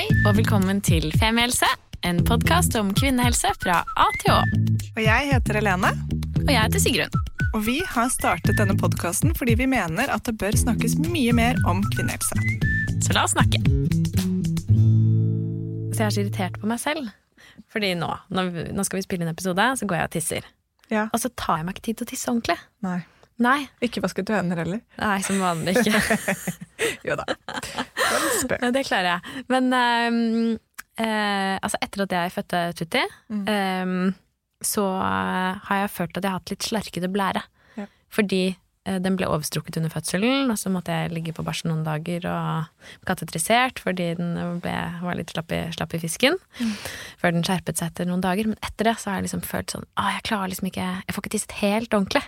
Hei og velkommen til Femihelse, en podkast om kvinnehelse fra A til Å. Og jeg heter Helene, Og jeg heter Sigrun. og vi har startet denne podkasten fordi vi mener at det bør snakkes mye mer om kvinnehelse. Så la oss snakke. Så jeg er så irritert på meg selv. Fordi nå, når vi, nå skal vi spille en episode, så går jeg og tisser. Ja. Og så tar jeg meg ikke tid til å tisse ordentlig. Nei. Nei, Ikke vasket du hender heller? nei som vanlig ikke. Jo da. Det det klarer jeg. Men um, eh, altså etter at jeg fødte Tutti, Mm. um, så eh, har jeg følt at jeg har hatt litt slarkete blære. Ja. Fordi uh, den ble overstrukket under fødselen, og så måtte jeg ligge på barsel noen dager og katetrisert fordi den ble, var litt slapp i, slapp i fisken. Mm. Før den skjerpet seg etter noen dager. Men etter det så har jeg liksom følt sånn Å, jeg klarer liksom ikke Jeg får ikke tisset helt ordentlig.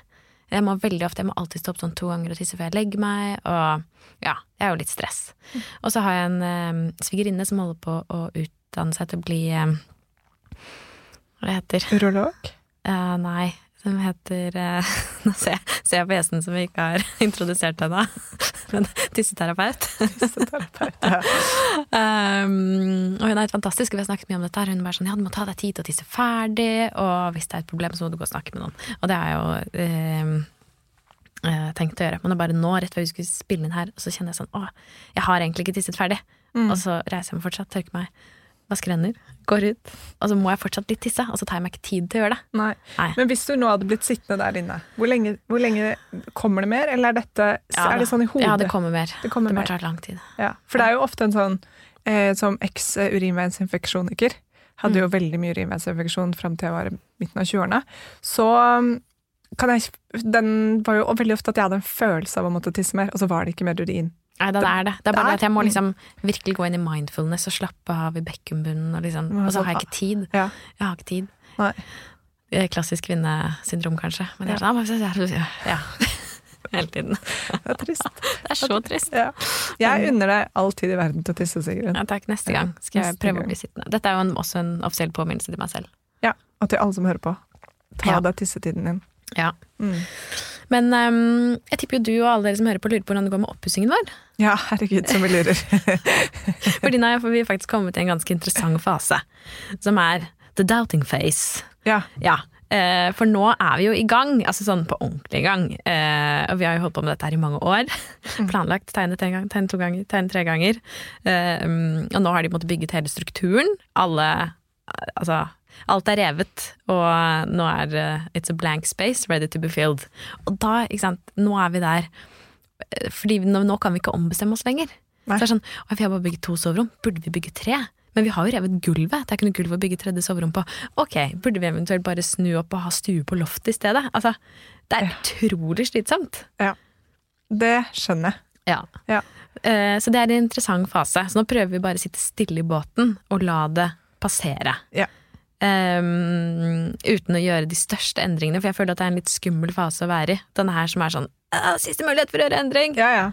Jeg må veldig ofte, jeg må alltid stå opp sånn to ganger og tisse før jeg legger meg. Og ja, jeg er jo litt stress. Og så har jeg en eh, svigerinne som holder på å utdanne seg til å bli eh, Hva det heter Urolog? Eh, Nei, som heter eh, Nå ser jeg, ser jeg på gjesten som vi ikke har introdusert ennå. Men tisseterapeut. tisseterapeut Ja. Um, og hun er helt fantastisk, vi har snakket mye om dette. Hun bare sånn, ja, du må ta deg tid til å tisse ferdig, og hvis det er et problem, så må du gå og snakke med noen. Og det har jeg jo um, tenkt å gjøre. Men det bare nå, rett før vi skulle spille inn her, og så kjenner jeg sånn, å, jeg har egentlig ikke tisset ferdig. Mm. Og så reiser jeg meg fortsatt, tørker meg, vasker hender, går ut. Og så må jeg fortsatt litt tisse, og så tar jeg meg ikke tid til å gjøre det. Nei. Nei. Men hvis du nå hadde blitt sittende der inne, hvor lenge, hvor lenge kommer det mer? Eller er, dette, Ja, er det sånn i hodet? Ja, det kommer mer. Det kommer det mer. bare tar lang tid. Ja, for det er jo ofte en sånn eh, som eks-urinveisinfeksjoniker. Hadde Mm. jo veldig mye urinveisinfeksjon fram til jeg var i midten av 20-årene. Så um, kan jeg Den var jo veldig ofte at jeg hadde en følelse av å måtte tisse mer, og så var det ikke mer urin. Nei, det, er det. Det er bare Det at jeg må liksom virkelig gå inn i mindfulness og slappe av i bekkenbunnen, og, liksom, og så sånn, har jeg ikke tid. Ja. Jeg har ikke tid. Nei. Eh, Klassisk kvinnesyndrom, kanskje. Men jeg er sånn, ja. Hele tiden. Det er trist. Det er så trist. Ja. Jeg unner deg all tid i verden til å tisse, Sigrun. Ja, takk. Neste gang skal jeg prøve å bli sittende. Dette er jo en, også en offisiell påminnelse til meg selv. Ja, Og til alle som hører på. Ta Ja. deg tissetiden din. Ja. Mm. Men um, jeg tipper jo du og alle dere som hører på, lurer på hvordan det går med oppussingen vår. Ja, herregud, som vi lurer. Fordi nå har vi faktisk kommet til en ganske interessant fase, som er the doubting face. ja. Ja, Uh, for nå er vi jo i gang, altså sånn på ordentlig i gang. Uh, og vi har jo holdt på med dette her i mange år. Planlagt, tegnet en gang, tegnet to ganger, tegnet tre ganger. Uh, um, og nå har de måttet bygget hele strukturen. Alle Altså, alt er revet, og nå er uh, it's a blank space ready to be filled. Og da, ikke sant, nå er vi der. eh, Fordi nå, nå kan vi ikke ombestemme oss lenger. Nei. Så det er sånn, «Å, vi har bare bygget to soverom, burde vi bygge tre? Men vi har jo revet gulvet, det er ikke noe gulv å bygge tredje soverom på. Ok, burde vi eventuelt bare snu opp og ha stue på loftet i stedet? Altså, det er utrolig slitsomt. Ja. Det skjønner jeg. Ja. Ja. Uh, Så det er en interessant fase. Så nå prøver vi bare å sitte stille i båten og la det passere. Ja. Um, uten å gjøre de største endringene, for jeg føler at det er en litt skummel fase å være i. Denne her som er sånn Siste mulighet for å gjøre endring! Ja, ja.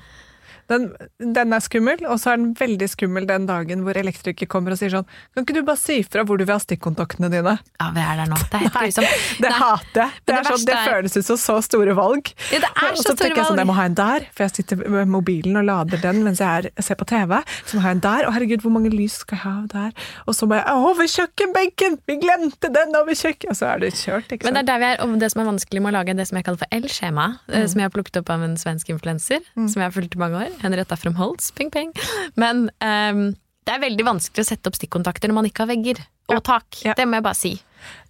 Den, den er skummel, og så er den veldig skummel den dagen hvor elektriker kommer og sier sånn Kan ikke du bare si fra hvor du vil ha stikkontaktene dine? Ja, vi er der nå. Det er helt grusomt. Det hater jeg. Det, det sånn, det er- føles ut som så store valg. Ja, det er og så så tenker jeg sånn, jeg må ha en der, for jeg sitter med mobilen og lader den mens jeg er, ser på TV. Så må jeg ha en der, og herregud, hvor mange lys skal jeg ha der? Og så må jeg, å, over kjøkkenbenken! Vi glemte den over kjøkken! Og så er det kjørt, ikke Men det er der vi er, og det som er vanskelig med å lage det som jeg kaller for L-skjema, mm. som jeg har plukket opp av en svensk influenser, som jeg har fulgt i mange år, Henrietta from Holtz, ping ping. Men um, det er veldig vanskelig å sette opp stikkontakter når man ikke har vegger og tak. Ja. Det må jeg bare si.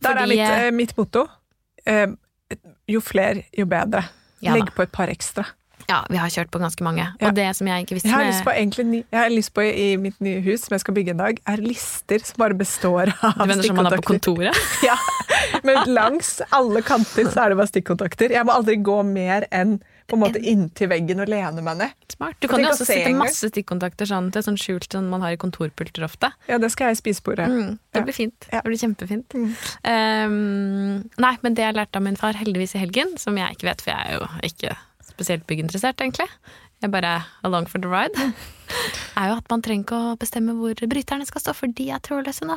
Der er Fordi, mitt, litt, eh, mitt motto. Eh, jo flere, jo bedre. Ja. Legg på et par ekstra. Ja, vi har kjørt på ganske mange. Ja. Og det som jeg ikke visste Jeg har lyst på, egentlig, har lyst på i mitt nye hus som jeg skal bygge en dag, er lister som bare består av Du mener som man har på kontoret? Ja, men langs alle kanter så er det bare stikkontakter. Jeg må aldri gå mer enn på en måte inntil veggen og lene meg ned. Smart. Du kan jo også se sette masse stikkontakter sånn til sånn skjult sånn man har i kontorpulter ofte. Ja, det skal jeg i spisebordet. Mm, det blir fint. Ja. Det blir kjempefint. Mm. Um, nei, men det jeg lærte av min far heldigvis i helgen, som jeg ikke vet, for jeg er jo ikke spesielt bygginteressert, egentlig. Jeg bare along for the ride. Er jo at man trenger ikke å bestemme hvor bryterne skal stå, for de er trådløse nå.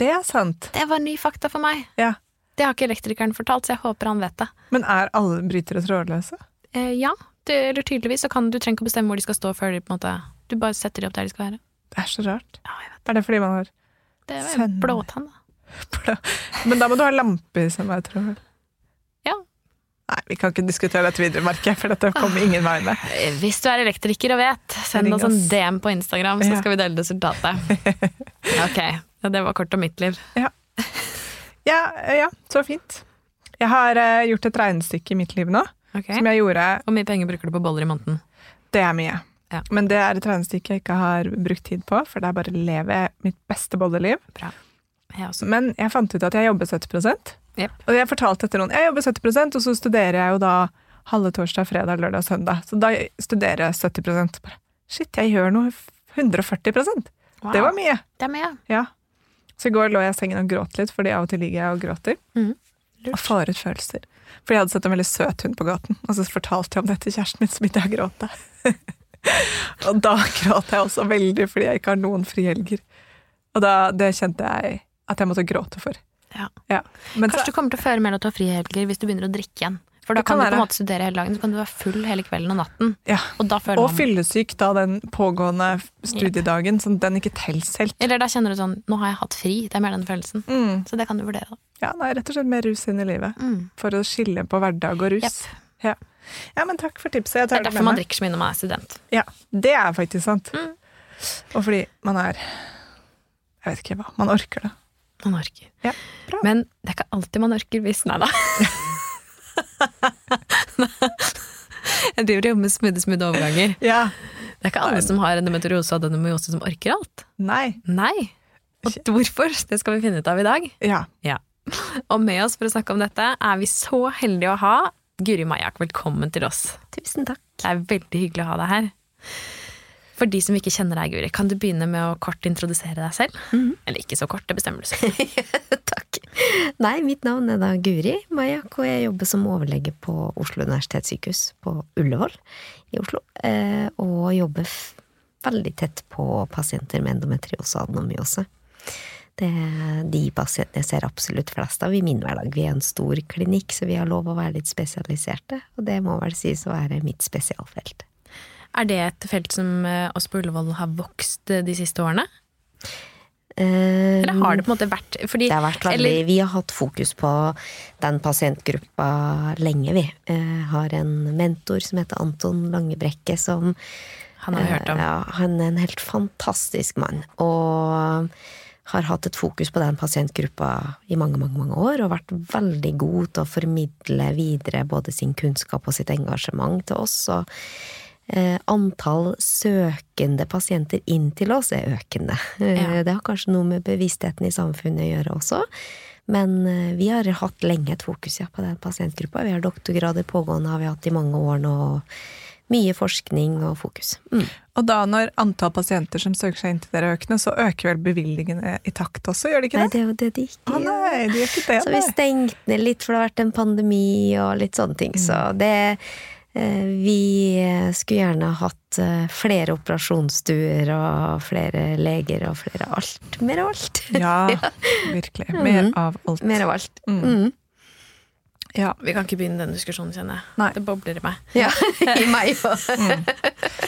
Det er sant. Det var ny fakta for meg. Ja. Det har ikke elektrikeren fortalt, så jeg håper han vet det. Men er alle brytere trådløse? Eh, ja, det, eller tydeligvis så kan du trenger ikke å bestemme hvor de skal stå før de på en måte Du bare setter de opp der de skal være. Det er så rart. Ja, jeg vet. Er det fordi man har Det var jo blåtann, da. Men da må du ha lamper som jeg tror. Ja. Nei, vi kan ikke diskutere dette videre, merker jeg, for dette kommer ingen vei med. Hvis du er elektriker og vet, send oss en. DM på Instagram, så Ja. skal vi dele resultatet. Ok, ja, det var kort om mitt liv. Ja, ja, så fint. Jeg har eh, gjort et regnestykke i mitt liv nå, Ok. som jeg gjorde Hvor mye penger bruker du på boller i måneden? Det er mye. Ja. Men det er et regnestykke jeg ikke har brukt tid på, for det er bare å leve mitt beste bolleliv. Bra. Jeg. Men jeg fant ut at jeg jobber 70% Og jeg fortalte etter noen Jeg jobber 70% og så studerer jeg jo da halve torsdag, fredag, lørdag søndag. Så da studerer jeg 70% Bare, Shit, jeg gjør noe 140 Wow. Det var mye. Det er mye. Ja. Så i går lå jeg i sengen og gråt litt, fordi av og til ligger jeg og gråter. Mm. Og får ut følelser. For jeg hadde sett en veldig søt hund på gaten, og så fortalte jeg om det til kjæresten min, så begynte jeg å gråte. og da gråt jeg også veldig, fordi jeg ikke har noen frihelger. Og da, det kjente jeg at jeg måtte gråte for. Ja. Men så, Kanskje du kommer til å føre mer til å ha frihelger hvis du begynner å drikke igjen. For da kan, kan du på en måte studere hele dagen, så kan du være full hele kvelden og natten. ja. Og Og man fyllesyk da den pågående studiedagen, så den ikke tels helt. Eller da kjenner du sånn Nå har jeg hatt fri. Det er mer den følelsen. Mm. Så det kan du vurdere, da. Ja, nei, rett og slett mer rus inn i livet. Mm. For å skille på hverdag og rus. Ja. ja, men takk for tipset. Det er derfor man drikker så mye når man er student. Ja, det er faktisk sant. Mm. Og fordi man er Jeg vet ikke hva. Man orker det. Man orker. Ja, bra. Men det er ikke alltid man orker hvis Nei da. Jeg driver og jobber med smidde smidde overganger. Ja. Det er ikke alle som har endometriose og adenomyose som orker alt. Nei. Nei. Og hvorfor? Det skal vi finne ut av i dag. Ja. Ja. Og med oss for å snakke om dette er vi så heldige å ha Guri Majak. Velkommen til oss. Tusen takk. Det er veldig hyggelig å ha deg her. For de som ikke kjenner deg, Guri, kan du begynne med å kort introdusere deg selv? Eller ikke så kort, det bestemmer du selv. takk. Nei, mitt navn er da Guri Majak, og jeg jobber som overlege på Oslo universitetssykehus på Ullevål i Oslo. Eh, og jobber veldig tett på pasienter med endometriose og adenomyose. Det er de pasientene jeg ser absolutt flest av i min hverdag. Vi er en stor klinikk, så vi har lov å være litt spesialiserte, og det må vel sies å være mitt spesialfelt. Er det et felt som eh, oss på Ullevål har vokst eh, de siste årene? Eller har det på en måte vært fordi, Det har vært veldig, eller, Vi har hatt fokus på den pasientgruppa lenge, vi. Eh, har en mentor som heter Anton Langebrekke, som Han har vi hørt om. eh, Ja, han er en helt fantastisk mann. Og har hatt et fokus på den pasientgruppa i mange, mange, mange år, og vært veldig god til å formidle videre både sin kunnskap og sitt engasjement til oss. Og antall søkende pasienter inn til oss er økende. Eh, Ja. Det har kanskje noe med bevisstheten i samfunnet å gjøre også. Men eh, vi har hatt lenge et fokus ja, på den pasientgruppa. Vi har doktorgrader pågående, har vi hatt i mange år nå. Mye forskning og fokus. Mm. Og da når antall pasienter som søker seg inn til dere er økende, så øker vel bevilgningene i takt også, gjør de ikke det? Nei, det? det er jo det de ikke Å nei, de gjør ikke det. Så vi stengte ned litt, for det har vært en pandemi og litt sånne ting. Så Mm. det eh, Vi skulle gjerne hatt eh, flere operasjonsstuer og flere leger og flere alt. Mer av alt. Ja, virkelig. Mer Mhm. av alt. Mer av alt. Mm. Mm. Ja. Vi kan ikke begynne den diskusjonen, kjenner jeg. Det bobler i meg. Ja, i meg mm.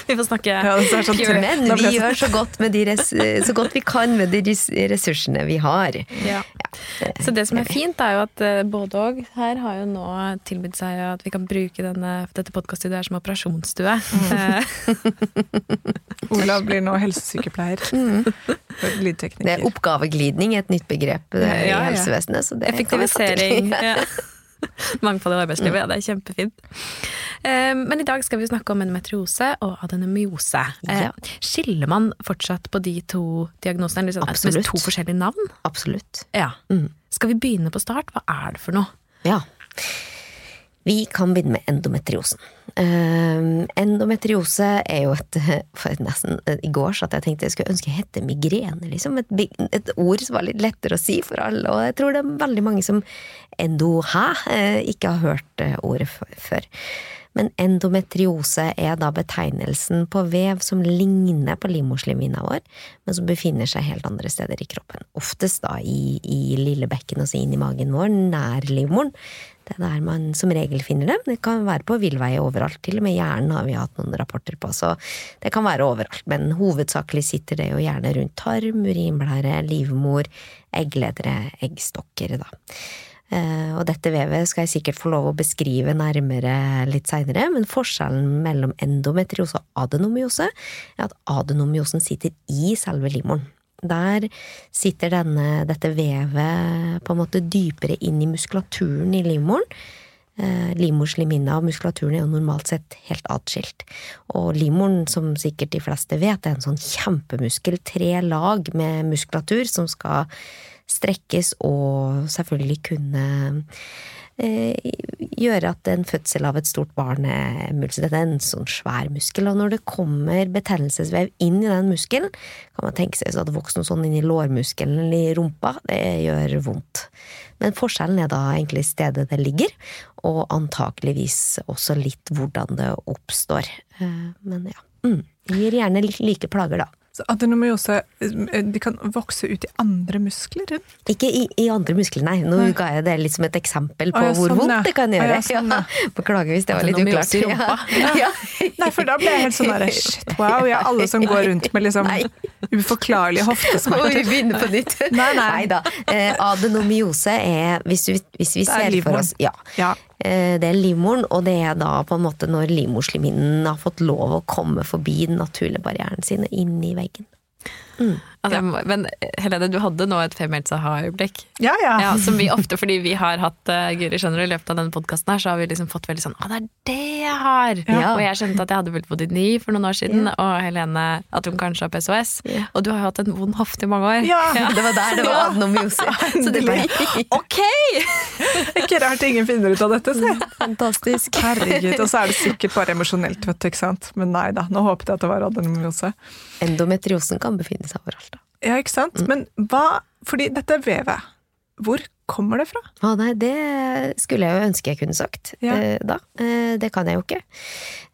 Vi får snakke Ja, det sånn Men vi gjør så godt, med de res så godt vi kan med de ressursene vi har. Ja. Så det som er fint, er jo at eh, både og her har jo nå tilbudt seg at vi kan bruke denne, dette podkaststudioet som operasjonsstue. Mm. Olav blir nå helsesykepleier. Det er oppgaveglidning, et nytt begrep Ja, i ja. helsevesenet. Så det kan vi Mangfold i arbeidslivet, ja, det er kjempefint. Eh, Men i dag skal vi snakke om endometriose og adenomyose. Ja. Skiller man fortsatt på de to diagnosene? Liksom, Absolutt. Med to forskjellige navn? Absolutt. Ja. Mm. Skal vi begynne på start? Hva er det for noe? Ja. Vi kan begynne med endometriosen. Um, endometriose er jo et for nesten, I går satt jeg tenkte jeg skulle ønske det hette migrene. Liksom. Et, et ord som var litt lettere å si for alle. Og jeg tror det er veldig mange som endo hæ, eh, ikke har hørt eh, ordet før. Men endometriose er da betegnelsen på vev som ligner på livmorslimhinna vår, men som befinner seg helt andre steder i kroppen. Oftest da i, i lille bekken, altså inn i magen vår, nær livmoren. Det er der man som regel finner dem. Det kan være på villveie overalt, til og med hjernen har vi hatt noen rapporter på, så det kan være overalt. Men hovedsakelig sitter det jo gjerne rundt tarm, urinblære, livmor, eggledere, eggstokker, da. Eh, og dette vevet skal jeg sikkert få lov å beskrive nærmere litt seinere, men forskjellen mellom endometriose og adenomyose er at adenomyosen sitter i selve livmoren. Der sitter denne, dette vevet på en måte dypere inn i muskulaturen i livmoren. Eh, Livmorslimhinna og muskulaturen er jo normalt sett helt atskilt. Og livmoren, som sikkert de fleste vet, er en sånn kjempemuskel. Tre lag med muskulatur som skal strekkes og selvfølgelig kunne gjøre at en fødsel av et stort barn er. Dette er en sånn svær muskel, og når det kommer betennelsesvev inn i den muskelen, kan man tenke seg at det vokser noe sånn inn i lårmuskelen eller i rumpa. Det gjør vondt. Men forskjellen er da egentlig stedet det ligger, og antakeligvis også litt hvordan det oppstår. Eh, men ja. Mm. Det gir gjerne like plager, da. Så adenomyose eh, de kan vokse ut i andre muskler? Ikke i, i andre muskler, nei. Nå Nei. ga jeg det litt som et eksempel på Å, ja, hvor sånn, vondt det kan Å, gjøre. ja, sånn, ja. Beklager hvis det var litt uklart. I rumpa. Nei, for da ble jeg helt sånn derre shit, wow. Ja, alle som går rundt med liksom Nei. uforklarlige hoftesmerter. vi begynner på nytt. Nei, nei. da. Eh, adenomyose er, hvis, du, hvis vi er ser for oss ja, Ja. Det er livmoren, og det er da på en måte når livmorslimhinnen har fått lov å komme forbi den naturlige barrieren sine inn i veggen. Altså, ja. Men Helene, du hadde nå et femihjelps aha-øyeblikk. Ja, ja. Ja, som vi ofte, fordi vi har hatt uh, Guri skjønner du, i løpet av denne podkasten her, så har vi liksom fått veldig sånn Å, det er det jeg har! Ja. Og jeg skjønte at jeg hadde vel i Ny for noen år siden, og Helene at hun kanskje har PSOS. Og du har jo hatt en vond hofte i mange år. Ja. Det var der det var adenomyose. Så det ble Ok! Ikke rart ingen finner ut av dette, se. fantastisk. Herregud, og så er det sikkert bare emosjonelt, vet du, ikke sant. Men nei da, nå håpet jeg at det var adenomyose. Endometriosen kan befinne seg overalt. da. Ja, ikke sant. Men hva Fordi dette vevet. Hvor kommer det fra? Å nei, det skulle jeg jo ønske jeg kunne sagt Ja. eh, da. Eh, det kan jeg jo ikke.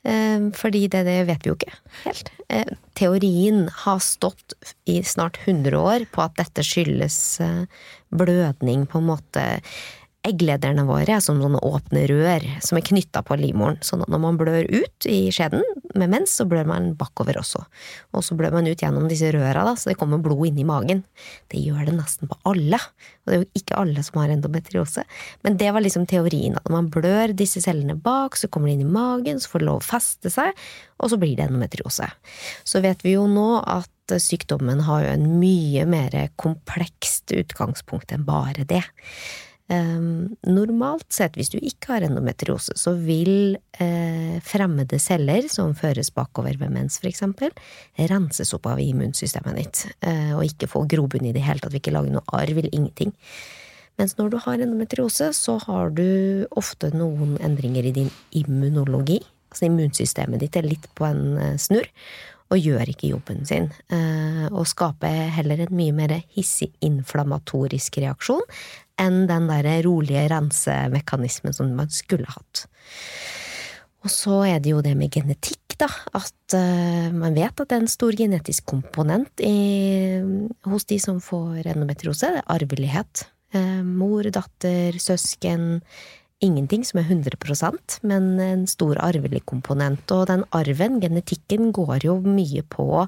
Eh, fordi det, det vet vi jo ikke helt. Eh, teorien har stått i snart 100 år på at dette skyldes eh, blødning, på en måte. Egglederne våre som sånne åpne rør som er knytta på livmoren. At når man blør ut i skjeden med mens, så blør man bakover også. Og så blør man ut gjennom disse røra, da, så det kommer blod inn i magen. Det gjør det nesten på alle. Og det er jo ikke alle som har endometriose. Men det var liksom teorien, at når man blør disse cellene bak, så kommer de inn i magen, så får det lov å feste seg, og så blir det endometriose. Så vet vi jo nå at sykdommen har jo en mye mer komplekst utgangspunkt enn bare det. Normalt sett, hvis du ikke har endometriose, så vil eh, fremmede celler som føres bakover ved mens, eksempel, renses opp av immunsystemet ditt, eh, og ikke få grobunn i det hele tatt, vil ikke lage noe arv eller ingenting. Mens når du har endometriose, så har du ofte noen endringer i din immunologi. Altså immunsystemet ditt er litt på en eh, snurr, og gjør ikke jobben sin. Og skaper heller en mye mer hissig inflammatorisk reaksjon enn den der rolige rensemekanismen som man skulle hatt. Og så er det jo det med genetikk, da. At uh, man vet at det er en stor genetisk komponent i, hos de som får endometriose. Det er arvelighet. Uh, mor, datter, søsken. Ingenting som er 100% men en stor arvelig komponent. Og den arven, genetikken, går jo mye på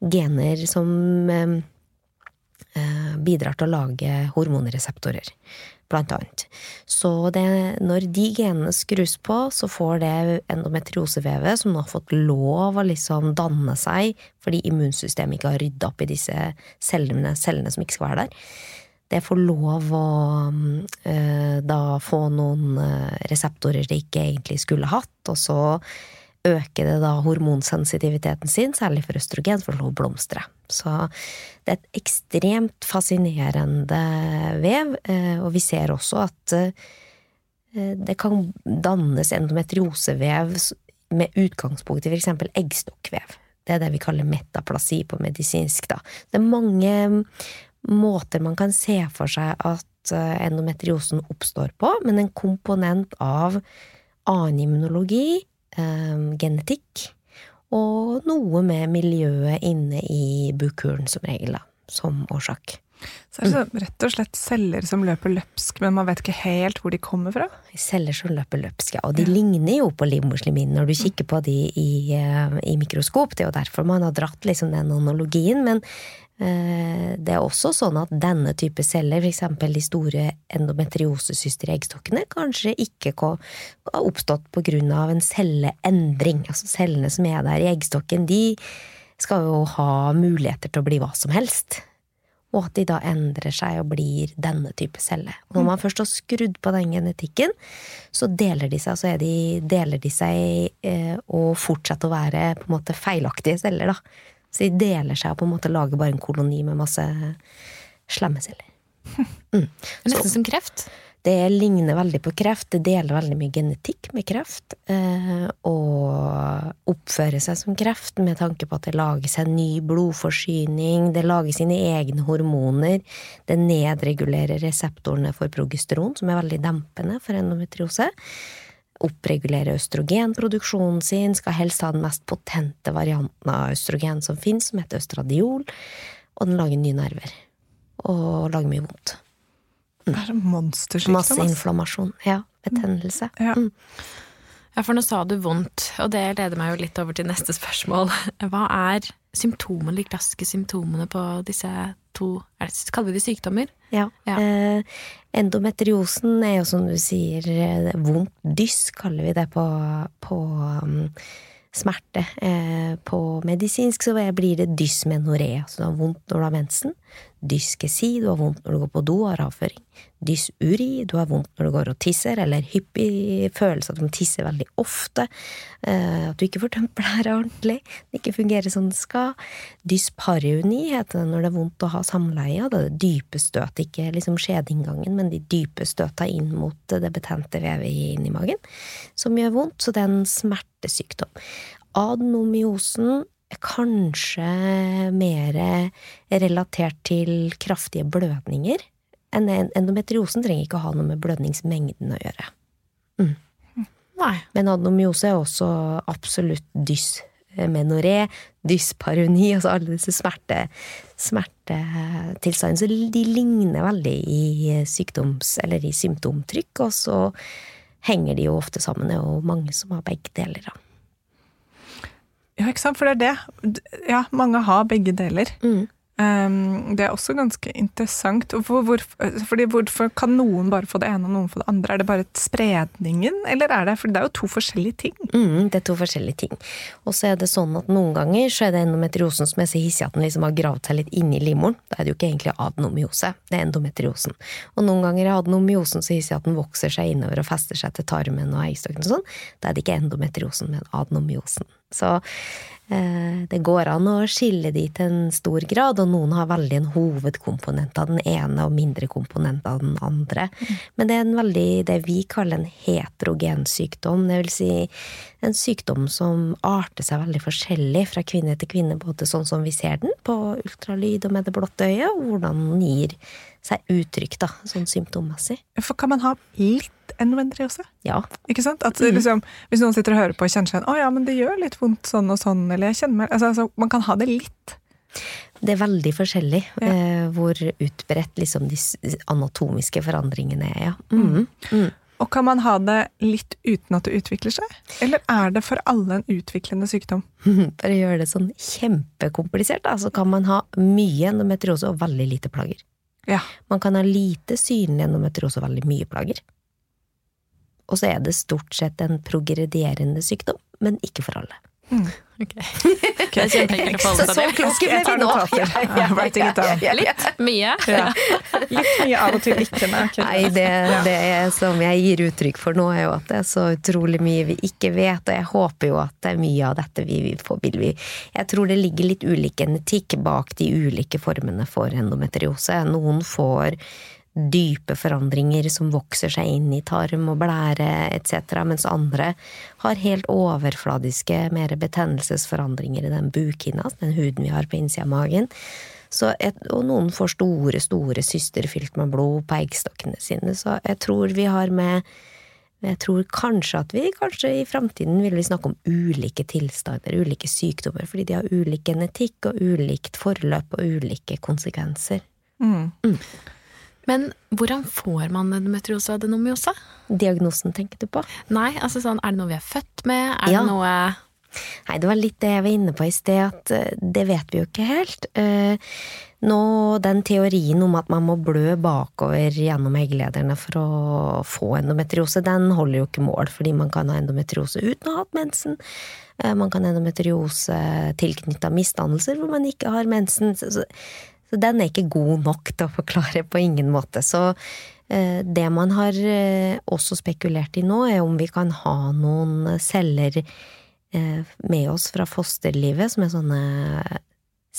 gener som eh, bidrar til å lage hormonreseptorer, blant annet. Så det, når de genene skrus på, så får det endometriosevevet, som nå har fått lov å liksom danne seg fordi immunsystemet ikke har rydda opp i disse cellene, cellene som ikke skal være der, det får lov å eh, da få noen eh, reseptorer det ikke egentlig skulle hatt, og så øker det da hormonsensitiviteten sin, særlig for østrogen, for å blomstre. Så det er et ekstremt fascinerende vev, eh, og vi ser også at eh, det kan dannes endometriosevev med utgangspunkt i f.eks. eggstokkvev. Det er det vi kaller metaplasi på medisinsk, da. Det er mange måter man kan se for seg at eh, endometriosen oppstår på, men en komponent av annen immunologi, genetikk, og noe med miljøet inne i bukuren, som regel, da, som årsak. Så er det så rett og slett celler som løper løpsk, men man vet ikke helt hvor de kommer fra? Celler som løper løpsk, ja. Og de ligner jo på livmorslimhinnen når du kikker på de i, eh, i, mikroskop. Det er jo derfor man har dratt liksom den analogien. Men det er også sånn at denne type celler, f.eks. de store endometriosesyster i eggstokkene, kanskje ikke har oppstått på grunn av en celleendring. Altså cellene som er der i eggstokken, de skal jo ha muligheter til å bli hva som helst og at de da endrer seg og blir denne type celle. Når man først har skrudd på den genetikken, så deler de seg, så de, deler de seg eh, og fortsetter å være på en måte feilaktige celler, da. Så de deler seg og på en måte lager bare en koloni med masse slemme celler. Mm. Nesten som kreft? Det ligner veldig på kreft, det deler veldig mye genetikk med kreft. Eh, og oppfører seg som kreft med tanke på at det lages en ny blodforsyning, det lager sine egne hormoner, det nedregulerer reseptorene for progesteron, som er veldig dempende for endometriose. Oppregulerer østrogenproduksjonen sin, skal helst ha den mest potente varianten av østrogen som fins, som heter østradiol, og den lager nye nerver. Og lager mye vondt. Det er en monstersykdom. Masse inflammasjon. Ja. Betennelse. Ja. Mm. Ja, for nå sa du vondt, og det leder meg jo litt over til neste spørsmål. Hva er symptomene, de klassiske symptomene på disse to er det, Kaller vi det sykdommer? Ja. Ja. Eh, endometriosen er jo som du sier eh, vondt dyss, kaller vi det på, på um, smerte. Eh, på medisinsk så blir det dysmenoré, altså du har vondt når du har mensen. Dyskesi, du har vondt når du går på do og har avføring. Dysuri, du har vondt når du går og tisser, eller hyppig følelse at du tisser veldig ofte. Eh, at du ikke får tømt blæra ordentlig. Det ikke fungerer som det skal. Dysparuni heter det når det er vondt å ha samleie. Det er det dype støtet, ikke liksom skjedeinngangen, men de dype støta inn mot det betente vevet inni magen, som gjør vondt. Så det er en smertesykdom. Adenomyosen er kanskje mer relatert til kraftige blødninger. Endometriosen trenger ikke å ha noe med blødningsmengden å gjøre. Nei. Men adenomyose er også absolutt dysmenoré, dysparoni, altså alle disse smerte, smertetilstandene. Så de ligner veldig i sykdoms- eller i symptomtrykk, og så henger de jo ofte sammen. Det er jo mange som har begge deler, da. Ja, ikke sant, for det er det. Ja, mange har begge deler. Mm. Um, det er også ganske interessant. For, hvor, fordi hvorfor kan noen bare få det ene og noen få det andre? Er det bare spredningen, eller er det For det er jo to forskjellige ting. Mm, det er to forskjellige ting. Og så er det sånn at noen ganger så er det endometriosen som er så hissig at den liksom har gravd seg litt inn i livmoren. Da er det jo ikke egentlig adenomyose, det er endometriosen. Og noen ganger er adenomyosen så hissig at den vokser seg innover og fester seg til tarmen og eggstokken og sånn. Da er det ikke endometriosen, men adenomyosen. Så det går an å skille de til en stor grad, og noen har veldig en hovedkomponent av den ene og mindre komponent av den andre. Men det er en veldig, det vi kaller en heterogen sykdom. Det vil si en sykdom som arter seg veldig forskjellig fra kvinne til kvinne, både sånn som vi ser den på ultralyd og med det blotte øyet, og hvordan den gir seg uttrykk, da, sånn symptommessig. For kan man ha litt endometriose? Ja. Ikke sant? At, liksom, hvis noen sitter og hører på og kjenner seg igjen, å ja, men det gjør litt vondt sånn og sånn, eller jeg kjenner meg altså, altså, Man kan ha det litt. Det er veldig forskjellig Ja. eh, hvor utbredt liksom de anatomiske forandringene er, ja. Mm. Mm. Og kan man ha det litt uten at det utvikler seg? Eller er det for alle en utviklende sykdom? For å gjøre det sånn kjempekomplisert, da, så kan man ha mye endometriose og veldig lite plager. Ja. Man kan ha lite synlig endometriose og veldig mye plager. Og så er det stort sett en progredierende sykdom, men ikke for alle. Ok. Det er kjempeenkelt å Så så til. kloke ble vi nå! writing it down. Ja, ja, ja. Litt. Mye. Ja. Litt mye av og til ikke. Nei, det, det er som jeg gir uttrykk for nå, er jo at det er så utrolig mye vi ikke vet, og jeg håper jo at det er mye av dette vi vi får vil vi Jeg tror det ligger litt ulik genetikk bak de ulike formene for endometriose. Noen får dype forandringer som vokser seg inn i tarm og blære etc., mens andre har helt overfladiske, mer betennelsesforandringer i den bukhinna, den huden vi har på innsida av magen. Så et, og noen får store, store syster fylt med blod på eggstokkene sine. Så jeg tror vi har med Jeg tror kanskje at vi kanskje i framtiden vil vi snakke om ulike tilstander, ulike sykdommer, fordi de har ulik genetikk og ulikt forløp og ulike konsekvenser. Mm. Men hvordan får man endometriose og adenomyose? Diagnosen tenker du på? Nei, altså sånn, er det noe vi er født med? Er Ja. det noe Nei, det var litt det jeg var inne på i sted, at eh, det vet vi jo ikke helt. Eh, Nå, den teorien om at man må blø bakover gjennom egglederne for å få endometriose, den holder jo ikke mål, fordi man kan ha endometriose uten å ha hatt mensen. Eh, Man kan ha endometriose tilknytta misdannelser hvor man ikke har mensen. Så, så, den er ikke god nok til å forklare på ingen måte. Så eh, det man har eh, også spekulert i nå, er om vi kan ha noen celler eh, med oss fra fosterlivet, som er sånne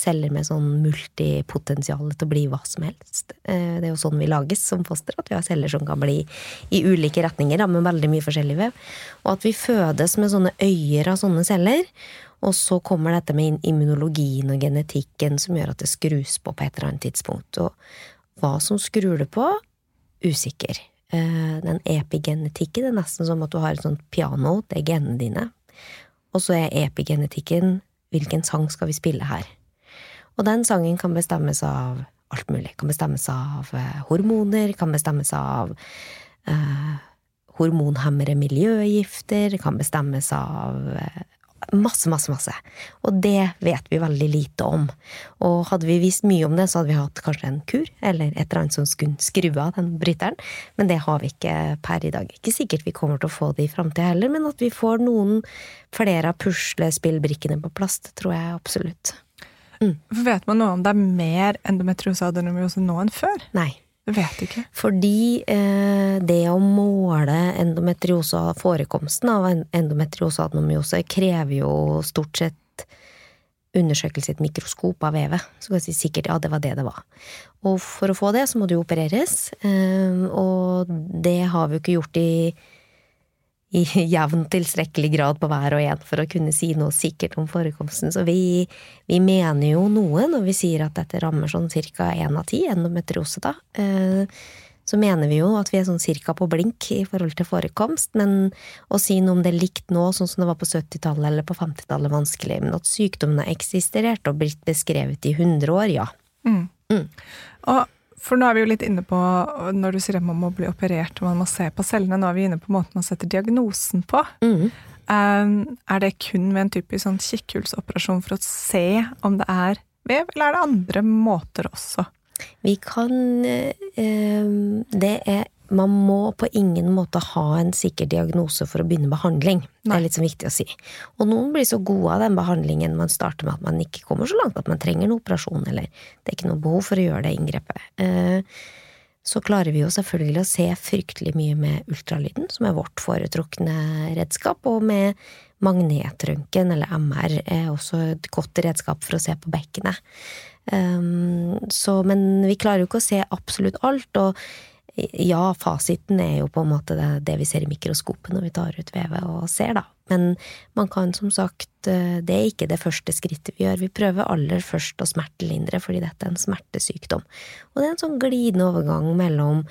celler med sånn multipotensial til å bli hva som helst. Det er jo sånn vi lages som foster, at vi har celler som kan bli i ulike retninger, da, med veldig mye forskjellig vev. Og at vi fødes med sånne øyer av sånne celler, og så kommer dette med immunologien og genetikken som gjør at det skrus på på et eller annet tidspunkt. Og hva som skrur det på, usikker. Eh, Den epigenetikken er nesten som at du har et sånt piano, det er genene dine. Og så er epigenetikken hvilken sang skal vi spille her? Og den sangen kan bestemmes av alt mulig. Kan bestemmes av eh, hormoner, kan bestemmes av eh, hormonhemmere miljøgifter, kan bestemmes av eh, masse, masse, masse. Og det vet vi veldig lite om. Og hadde vi visst mye om det, så hadde vi hatt kanskje en kur, eller et eller annet som skulle skru av den bryteren, men det har vi ikke per i dag. Ikke sikkert vi kommer til å få det i framtida heller, men at vi får noen flere av puslespillbrikkene på plass, det tror jeg absolutt. Mm. vet man noe om det er mer endometriose og adenomyose nå enn før? Nei. Vet ikke. Fordi eh, det å måle endometriose forekomsten av en- endometriose og adenomyose krever jo stort sett undersøkelse i et mikroskop av vevet. Så kan jeg si sikkert ja, det var det det var. Og for å få det, så må jo opereres. Eh, og det har vi jo ikke gjort i i jevn tilstrekkelig grad på hver og en for å kunne si noe sikkert om forekomsten. Så vi, vi mener jo noe når vi sier at dette rammer sånn ca. én av ti, endometriose, da. Eh, Så mener vi jo at vi er sånn cirka på blink i forhold til forekomst, men å si noe om det er likt nå, sånn som det var på 70-tallet eller på 50-tallet, er vanskelig. Men at sykdommen har eksistert og blitt beskrevet i 100 år, ja. Mm. Mm. Og for nå er vi jo litt inne på, når du sier at man må bli operert og man må se på cellene, nå er vi inne på måten man setter diagnosen på. Mm. Um, er det kun ved en typisk sånn kikkhullsoperasjon for å se om det er vev, eller er det andre måter også? Vi kan eh, Det er Man må på ingen måte ha en sikker diagnose for å begynne behandling. Det er litt så viktig å si. Og noen blir så gode av den behandlingen man starter med at man ikke kommer så langt at man trenger en operasjon, eller det er ikke noe behov for å gjøre det inngrepet. Eh, så klarer vi jo selvfølgelig å se fryktelig mye med ultralyden, som er vårt foretrukne redskap, og med magnetrøntgen, eller MR, er også et godt redskap for å se på bekkenet. Um, så, men vi klarer jo ikke å se absolutt alt, og ja, fasiten er jo på en måte det, det vi ser i mikroskopet når vi tar ut vevet og ser, da. Men man kan som sagt, eh, det er ikke det første skrittet vi gjør. Vi prøver aller først å smertelindre, fordi dette er en smertesykdom. Og det er en sånn glidende overgang mellom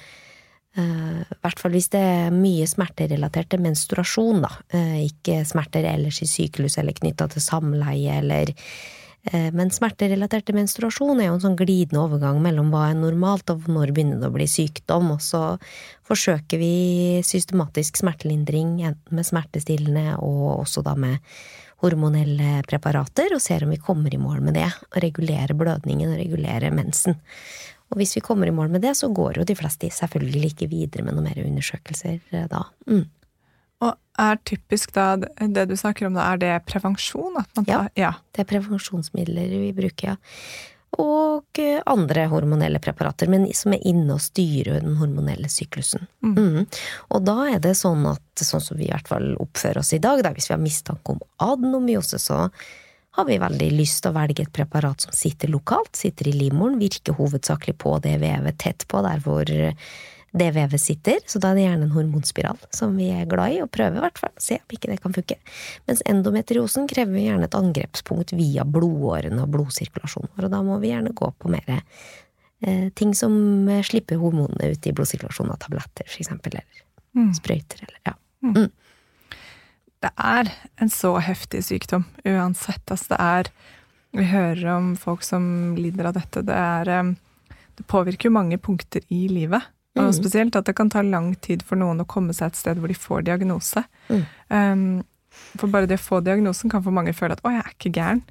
i uh, hvert fall hvis det er mye smerterelatert til menstruasjon, da. Uh, ikke smerter ellers i syklus eller knytta til samleie eller eh, Men smerterelatert til menstruasjon er jo en sånn glidende overgang mellom hva er normalt og når begynner det å bli sykdom, og så forsøker vi systematisk smertelindring enten med smertestillende og også da med hormonelle preparater, og ser om vi kommer i mål med det, og regulerer blødningen og regulerer mensen. Og hvis vi kommer i mål med det, så går jo de fleste selvfølgelig ikke videre med noen mer undersøkelser eh, da. Mm. Og er typisk da, det du snakker om da, er det prevensjon? At man Ja. tar, ja. Det er prevensjonsmidler vi bruker, ja. Og eh, andre hormonelle preparater, men som er inne og styrer den hormonelle syklusen. Mm. Mm. Og da er det sånn at, sånn som vi i hvert fall oppfører oss i dag, da, hvis vi har mistanke om adenomyose, så har vi veldig lyst til å velge et preparat som sitter lokalt, sitter i livmoren, virker hovedsakelig på det vevet tett på der hvor det vevet sitter, så da er det gjerne en hormonspiral som vi er glad i, og prøver i hvert fall, se om ikke det kan funke. Mens endometriosen krever gjerne et angrepspunkt via blodårene og blodsirkulasjonen vår, og da må vi gjerne gå på mer eh, ting som eh, slipper hormonene ut i blodsirkulasjonen av tabletter, eksempel, eller Mm. sprøyter eller ja. Det er en så heftig sykdom, uansett. Altså, det er Vi hører om folk som lider av dette. Det er eh, Det påvirker jo mange punkter i livet. Og Mm. spesielt at det kan ta lang tid for noen å komme seg et sted hvor de får diagnose. Mm. Um, for bare det å få diagnosen kan for mange føle at 'å, jeg er ikke gæren'.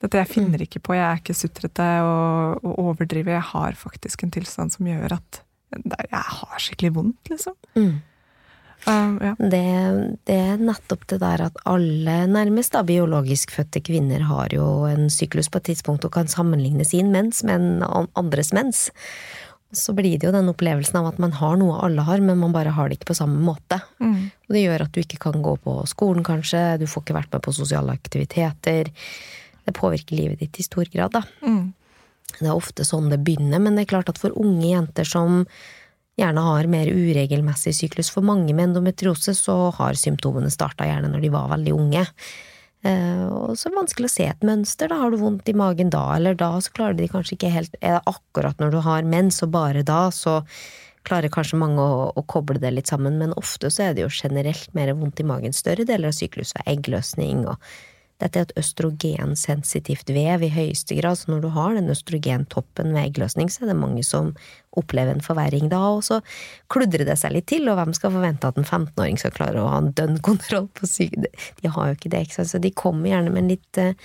Dette jeg finner Mm. ikke på, jeg er ikke sutrete og, og overdriver. Jeg har faktisk en tilstand som gjør at jeg har skikkelig vondt, liksom. Mm. Um, ja. Det, det er nettopp det der at alle nærmest da, biologisk fødte kvinner har jo en syklus på et tidspunkt og kan sammenligne sin mens med en andres mens. Så blir det jo den opplevelsen av at man har noe alle har, men man bare har det ikke på samme måte. Mm. Og det gjør at du ikke kan gå på skolen, kanskje, du får ikke vært med på sosiale aktiviteter. Det påvirker livet ditt i stor grad, da. Mm. Det er ofte sånn det begynner, men det er klart at for unge jenter som gjerne har mer uregelmessig syklus, for mange med endometriose så har symptomene starta gjerne når de var veldig unge. Eh, og så er det vanskelig å se et mønster, da. Har du vondt i magen da eller da, så klarer de kanskje ikke helt Er det akkurat når du har mens, og bare da, så klarer kanskje mange å, å koble det litt sammen, men ofte så er det jo generelt mer vondt i magen. Større deler av sykluset, eggløsning og dette er et østrogensensitivt vev i høyeste grad, så når du har den østrogentoppen ved eggløsning, så er det mange som opplever en forverring da, og så kludrer det seg litt til, og hvem skal forvente at en 15-åring skal klare å ha en dønn kontroll på syk... De har jo ikke det, ikke sant, så de kommer gjerne med en litt eh,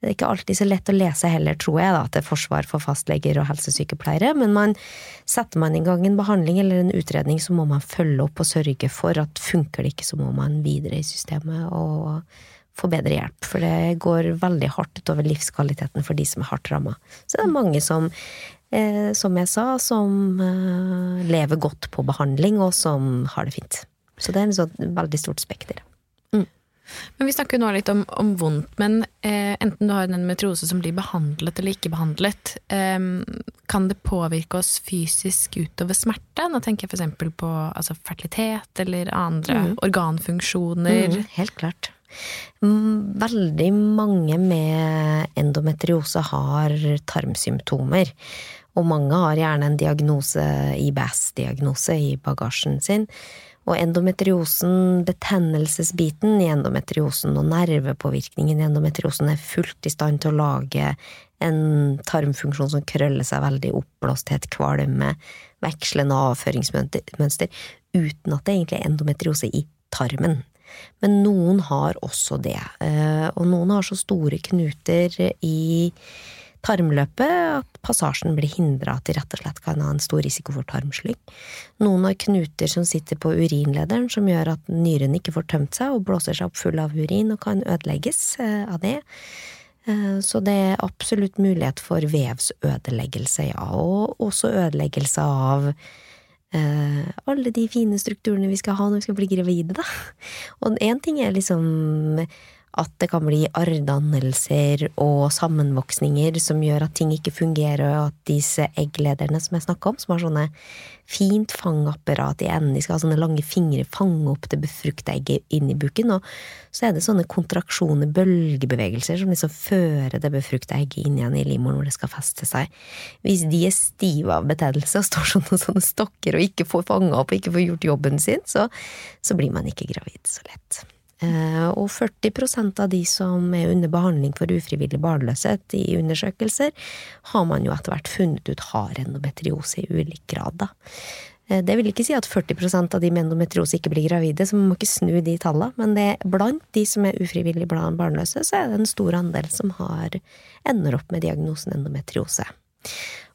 det er ikke alltid så lett å lese heller, tror jeg, da, til forsvar for fastleger og helsesykepleiere, men man, setter man i gang en behandling eller en utredning, så må man følge opp og sørge for at funker det ikke, så må man videre i systemet og få bedre hjelp, for det går veldig hardt utover livskvaliteten for de som er hardt ramma. Så det er mange som, eh, som jeg sa, som eh, lever godt på behandling, og som har det fint. Så det er en sånn veldig stort spekter. Men vi snakker jo nå litt om, om vondt, men eh, enten du har en endometriose som blir behandlet eller ikke behandlet, eh, kan det påvirke oss fysisk utover smerte? Nå tenker jeg f.eks. på altså, fertilitet eller andre Mm. organfunksjoner. Mm, helt klart. Mm, Veldig mange med endometriose har tarmsymptomer. Og mange har gjerne en diagnose, IBS-diagnose, i bagasjen sin. Og endometriosen, betennelsesbiten i endometriosen og nervepåvirkningen i endometriosen er fullt i stand til å lage en tarmfunksjon som krøller seg veldig, oppblåsthet, kvalme, vekslende avføringsmønster, uten at det egentlig er endometriose i tarmen. Men noen har også det, eh, og noen har så store knuter i tarmløpet at passasjen blir hindra, at de rett og slett kan ha en stor risiko for tarmslyng. Noen har knuter som sitter på urinlederen, som gjør at nyren ikke får tømt seg og blåser seg opp full av urin og kan ødelegges eh, av det. Eh, Så det er absolutt mulighet for vevsødeleggelse, ja, og også ødeleggelse av eh, alle de fine strukturene vi skal ha når vi skal bli gravide, da. Og én ting er liksom at det kan bli arrdannelser og sammenvoksninger som gjør at ting ikke fungerer, og at disse egglederne som jeg snakka om, som har sånne fint fangapparat i enden, de skal ha sånne lange fingre, fange opp det befrukta egget inn i buken, og så er det sånne kontraksjoner, bølgebevegelser, som liksom fører det befrukta egget inn igjen i livmoren hvor det skal feste seg. Hvis de er stive av betennelse og står sånne, sånne stokker og ikke får fanga opp og ikke får gjort jobben sin, så, så blir man ikke gravid så lett. Eh, Og 40% av de som er under behandling for ufrivillig barnløshet i undersøkelser, har man jo etter hvert funnet ut har endometriose i ulik grad, da. Eh, Det vil ikke si at 40% av de med endometriose ikke blir gravide, så man må ikke snu de tallene, men det blant de som er ufrivillig barnløse, så er det en stor andel som har, ender opp med diagnosen endometriose.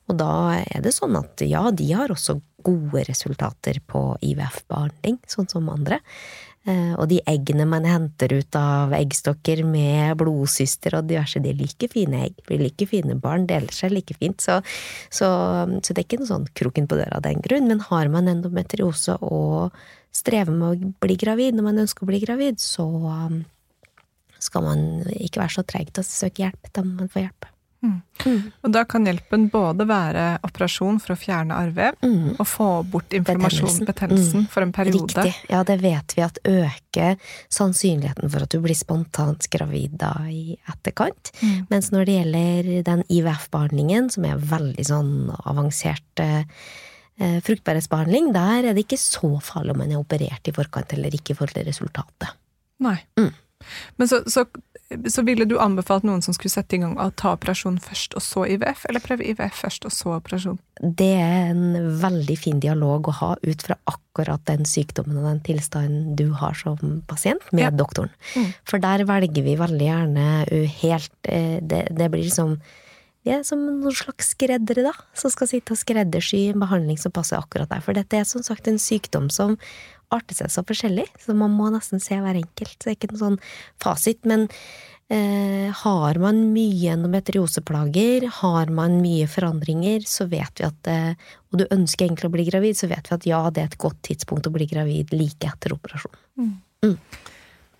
Og da er det sånn at ja, de har også gode resultater på IVF-behandling, sånn som andre. Eh, Og de eggene man henter ut av eggstokker med blodsyster og diverse, de er like fine egg, blir like fine barn, deler seg like fint. Så, så, så det er ikke noe sånn kroken på døra av den grunn. Men har man endometriose og strever med å bli gravid når man ønsker å bli gravid, så um, skal man ikke være så treig til å søke hjelp. Da må man få hjelp. Og da kan hjelpen både være operasjon for å fjerne arrvev, Mm. og få bort informasjonsbetennelsen betennelsen, for en periode. Riktig. Ja, det vet vi at øker sannsynligheten for at du blir spontant gravid da i etterkant. Mm. Mens når det gjelder den IVF-behandlingen, som er veldig sånn avansert eh, Eh, fruktbarhetsbehandling, der er det ikke så farlig om man er operert i forkant eller ikke i forhold til resultatet. Nei. Mm. Men så, så, så ville du anbefalt noen som skulle sette i gang å ta operasjon først og så IVF, eller prøve IVF først og så operasjon? Det er en veldig fin dialog å ha ut fra akkurat den sykdommen og den tilstanden du har som pasient, med Ja. doktoren. Mm. For der velger vi veldig gjerne uh, helt eh, Det, det blir som vi er som noen slags skreddere, da, som skal sitte og skreddersy en behandling som passer akkurat deg. For dette er som sagt en sykdom som arter seg så forskjellig, så man må nesten se hver enkelt. Så det er ikke noen sånn fasit. Men eh, har man mye endometrioseplager, har man mye forandringer, så vet vi at eh, Og du ønsker egentlig å bli gravid, så vet vi at ja, det er et godt tidspunkt å bli gravid like etter operasjon. Og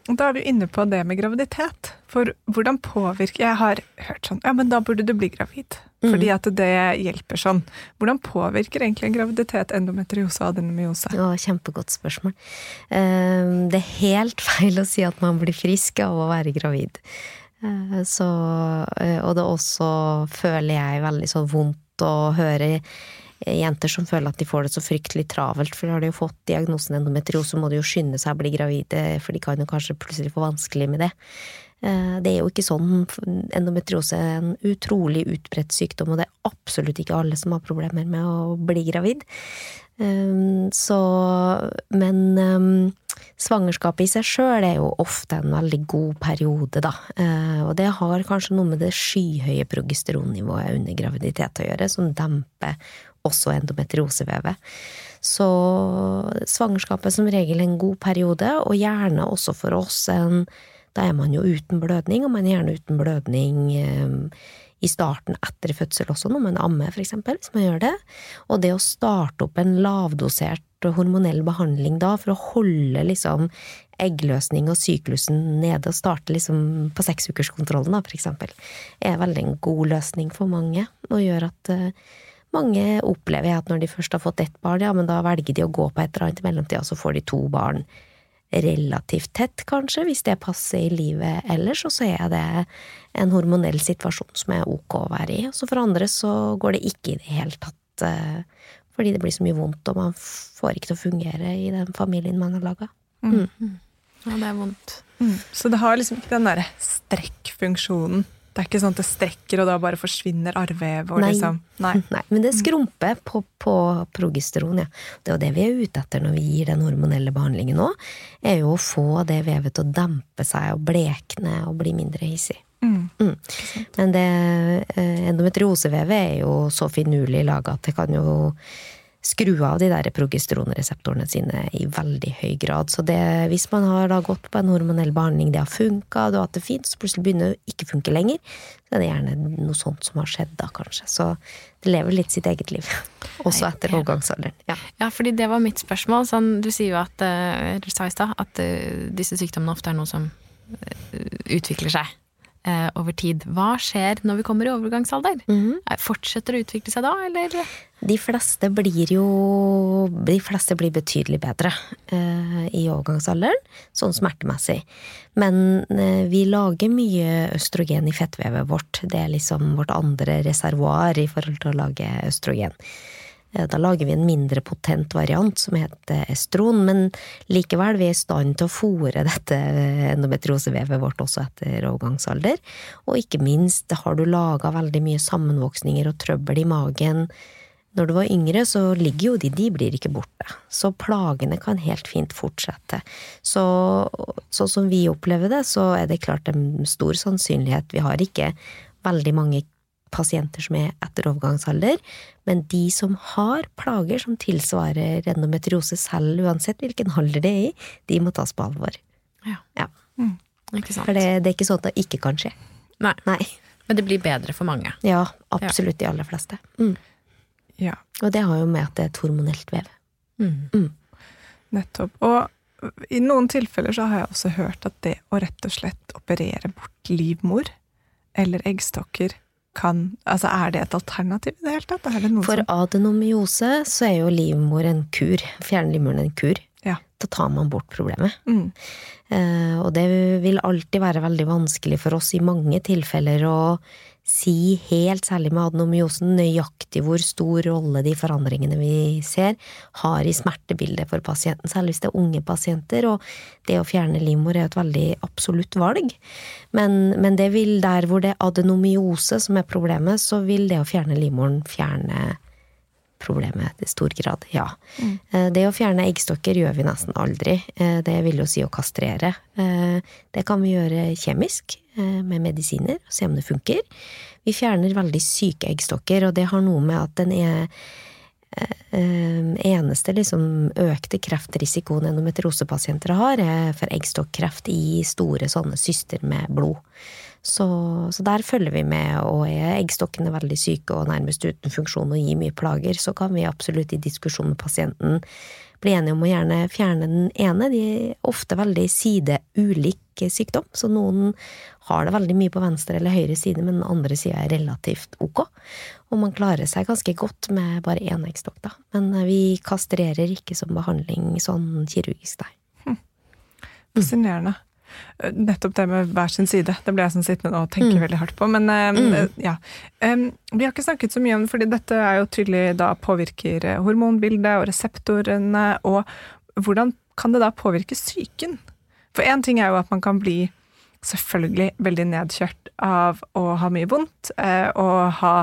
Da er du inne på det med graviditet. For hvordan påvirker Jeg har hørt sånn Ja, men da burde du bli gravid. Fordi at det hjelper sånn. Hvordan påvirker egentlig en graviditet endometriose og adenomyose? Ja, kjempegodt spørsmål. Eh, Det er helt feil å si at man blir frisk av å være gravid. Eh, Så, eh, og det er også, føler jeg, veldig så vondt å høre jenter som føler at de får det så fryktelig travelt, for har de jo fått diagnosen endometriose, må de jo skynde seg å bli gravide, for de kan jo kanskje plutselig få vanskelig med det. Eh, Det er jo ikke sånn. Endometriose er en utrolig utbredt sykdom, og det er absolutt ikke alle som har problemer med å bli gravid. Um, Så Men um, svangerskapet i seg sjøl er jo ofte en veldig god periode, da. Eh, Og det har kanskje noe med det skyhøye progesteronnivået under graviditet å gjøre, som demper også endometriosevevet. Så svangerskapet er som regel en god periode, og gjerne også for oss en Da er man jo uten blødning, og man er gjerne uten blødning eh, i starten etter fødsel også, når man ammer, eksempel, hvis man gjør det. Og det å starte opp en lavdosert hormonell behandling da, for å holde liksom eggløsning og syklusen nede, og starte liksom på seksukerskontrollen da, for eksempel, er veldig en god løsning for mange, og gjør at eh, mange opplever at når de først har fått ett barn, ja, men da velger de å gå på et eller annet i mellomtida, så får de to barn relativt tett, kanskje, hvis det passer i livet ellers, og så er det en hormonell situasjon som er ok å være i. Og så for andre så går det ikke i det hele tatt, eh, fordi det blir så mye vondt, og man får ikke til å fungere i den familien man har laga. Ja, det er vondt. Mm. Så det har liksom ikke den derre strekkfunksjonen. Det er ikke sånn at det strekker, og da bare forsvinner arrvev Nei. liksom Nei. Nei, men det skrumper på, på progesteron, ja. Det er jo det vi er ute etter når vi gir den hormonelle behandlingen nå, er jo å få det vevet til å dempe seg og blekne og bli mindre hissig. Mm. Men det eh, endometriosevevet er jo så finurlig laga at det kan jo skru av de der progesteronreseptorene sine i veldig høy grad. Så det, hvis man har da gått på en hormonell behandling, det har funka, du har hatt det fint, så plutselig begynner det å ikke funke lenger, så er det gjerne noe sånt som har skjedd da, kanskje. Så det lever litt sitt eget liv. Også etter overgangsalderen. Ja. Ja, fordi det var mitt spørsmål. Sånn, du sier jo at, eh, eller sa i stad, at eh, disse sykdommene ofte er noe som eh, utvikler seg eh, over tid. Hva skjer når vi kommer i overgangsalder? Mm -hmm. Fortsetter det å utvikle seg da, eller? De fleste blir jo De fleste blir betydelig bedre eh, i overgangsalderen, sånn smertemessig. Men eh, vi lager mye østrogen i fettvevet vårt. Det er liksom vårt andre reservoar i forhold til å lage østrogen. Eh, Da lager vi en mindre potent variant som heter estron, men likevel vi er i stand til å fòre dette endometriosevevet vårt også etter overgangsalder. Og ikke minst har du laga veldig mye sammenvoksninger og trøbbel i magen når du var yngre, så ligger jo de, de blir ikke borte. Så plagene kan helt fint fortsette. Så sånn som vi opplever det, så er det klart en stor sannsynlighet Vi har ikke veldig mange pasienter som er etter overgangsalder, men de som har plager som tilsvarer endometriose selv, uansett hvilken alder det er i, de må tas på alvor. Ja. Ja. Ikke sant? For det, det er ikke sånn at det ikke kan skje. Nei. Nei. Men det blir bedre for mange. Ja, absolutt de aller fleste. Mm. Ja, Og det har jo med at det er et hormonelt vev. Mm. nettopp. Og i noen tilfeller så har jeg også hørt at det å rett og slett operere bort livmor eller eggstokker kan Altså, er det et alternativ i det hele tatt? For som adenomyose så er jo livmor en kur. Fjerne livmoren en kur. Ja. Da tar man bort problemet. mm. Eh, og det vil alltid være veldig vanskelig for oss i mange tilfeller å si helt, særlig med adenomyosen, nøyaktig hvor stor rolle de forandringene vi ser, har i smertebildet for pasienten, særlig hvis det er unge pasienter, og det å fjerne livmor er et veldig absolutt valg. Men, men det vil der hvor det er adenomyose som er problemet, så vil det å fjerne livmoren fjerne problemet i stor grad, ja. Mm. Det å fjerne eggstokker gjør vi nesten aldri. Eh, det vil jo si å kastrere. Eh, det kan vi gjøre kjemisk, med medisiner, og se om det funker. Vi fjerner veldig syke eggstokker, og det har noe med at den er eneste liksom økte kreftrisikoen endometriosepasienter har, er for eggstokkreft i store sånne syster med blod. Så, så, der følger vi med, og er eggstokkene veldig syke og nærmest uten funksjon og gir mye plager, så kan vi absolutt i diskusjon med pasienten bli enige om å gjerne fjerne den ene. De er ofte veldig sideulik sykdom, så noen har det veldig mye på venstre eller høyre side, men den andre sida er relativt ok. Og man klarer seg ganske godt med bare én eggstokk, da. Men vi kastrerer ikke som behandling sånn kirurgisk, nei. Hm. Fascinerende. Nettopp det med hver sin side. Det ble jeg sånn sittende og tenke mm. veldig hardt på. Men um, mm. ja. Um, vi har ikke snakket så mye om det, fordi dette er jo tydelig da påvirker eh, hormonbildet og reseptorene. Og hvordan kan det da påvirke psyken? For én ting er jo at man kan bli selvfølgelig veldig nedkjørt av å ha mye vondt eh, og ha